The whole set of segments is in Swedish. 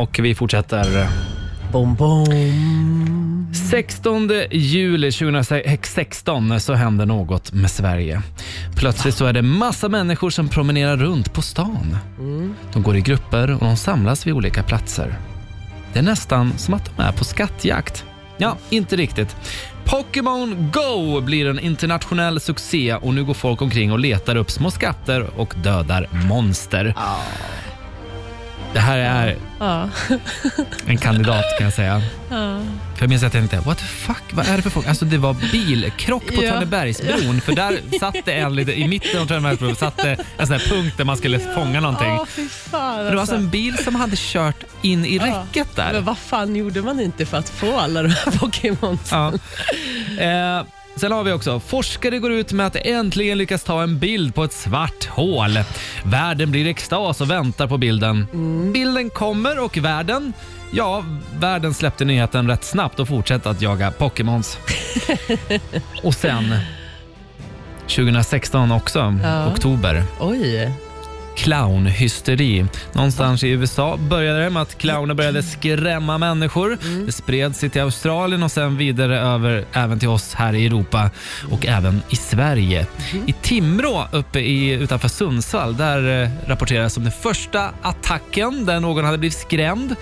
Och vi fortsätter. Bom, bom. 16 juli 2016 så händer något med Sverige. Plötsligt så är det massa människor som promenerar runt på stan. De går i grupper och de samlas vid olika platser. Det är nästan som att de är på skattjakt. Ja, inte riktigt. Pokémon Go blir en internationell succé och nu går folk omkring och letar upp små skatter och dödar monster. Det här är Ja. en kandidat kan jag säga. För jag minns att jag tänkte, what the fuck, vad är det för folk? Alltså det var bilkrock på Ja. Tranebergsbron för där satt det en lite, i mitten av Tranebergsbron satt det en sån här punkt där man skulle fånga någonting. Fy fan det var alltså en bil som hade kört in i räcket där. Men vad fan gjorde man inte för att få alla de här Pokémon? Ja. Eh, sen har vi också, forskare går ut med att äntligen lyckas ta en bild på ett svart hål. Världen blir i extas och väntar på bilden. Bilden kommer och världen Ja, världen släppte nyheten rätt snabbt och fortsatte att jaga Pokémons. och sen 2016 också, Ja. oktober. Oj. Clownhysteri. Någonstans i USA började det med att clowner började skrämma människor. Det spred sig till Australien och sen vidare över även till oss här i Europa och även i Sverige. I Timrå uppe i, utanför Sundsvall där eh, rapporterades om den första attacken där någon hade blivit skrämd.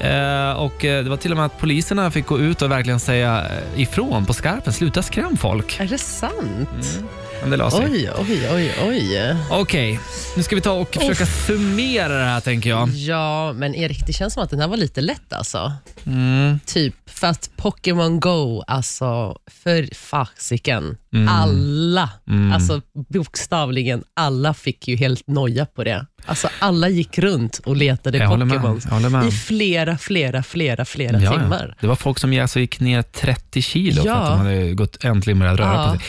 Eh, och eh, Det var till och med att poliserna fick gå ut och verkligen säga eh, ifrån på skarpen. Sluta skräm folk. Är det sant? Men det la sig. Oj, oj, oj, oj. Okej, nu ska vi ta och försöka summera det här tänker jag. Ja, men Erik, det känns som att den här var lite lätt alltså. Mm. Typ för att Pokémon Go, alltså för fasiken. Mm. Alla, alltså bokstavligen alla fick ju helt noja på det. Alltså alla gick runt och letade Jag håller med, Pokémon jag håller med. i flera, flera, flera, flera Ja, timmar. ja. Det var folk som alltså gick ner 30 kilo för Ja. att de hade gått äntligen börjat röra på sig.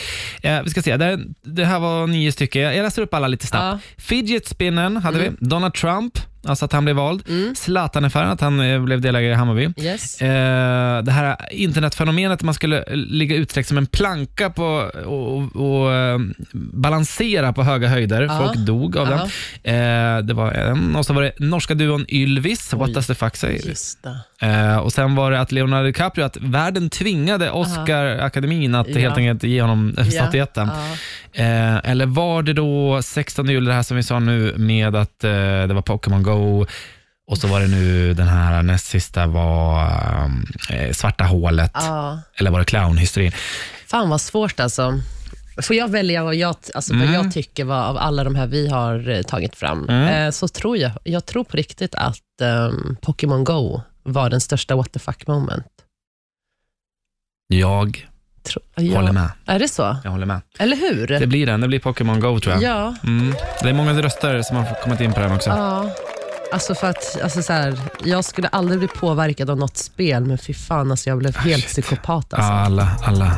Eh, vi ska se, det, det här var nio stycken. Jag läser upp alla lite snabbt. Fidget spinnen hade Mm. vi. Donald Trump, alltså att han blev vald. Zlatan-affären, att han eh, blev delägare i Hammarby. Yes. Eh, det här internetfenomenet att man skulle ligga utsträckt som en planka på, och, och, eh, balansera på höga höjder. Ja. Folk dog av Ja. det. Eh, det var en. Och så var det norska duon Ylvis, What Oj. does the fuck say? Eh, och sen var det att Leonardo DiCaprio, att världen tvingade Oscar-akademin att Ja. helt enkelt ge honom Ja. statyetten. Ja. Eh, eller var det då 16 juli, det här som vi sa nu med att eh, det var Pokémon Go och så var det nu den här näst sista var eh, Svarta hålet. Ja. Eller var det clownhysterin? Fan vad svårt alltså. Får jag välja vad jag, alltså vad Mm. jag tycker var av alla de här vi har eh, tagit fram, Mm. eh, så tror jag, jag tror på riktigt att um, Pokémon Go var den största what the fuck moment. Jag Tro, ja. håller med. Är det så? Jag håller med. Eller hur? Det blir den. Det blir Pokémon Go tror jag. Ja. Mm. Det är många röster som har kommit in på den också. ja. Alltså för att, alltså så här, jag skulle aldrig bli påverkad av något spel, men fy fan, alltså jag blev helt psykopat. Alltså. Ja, alla, alla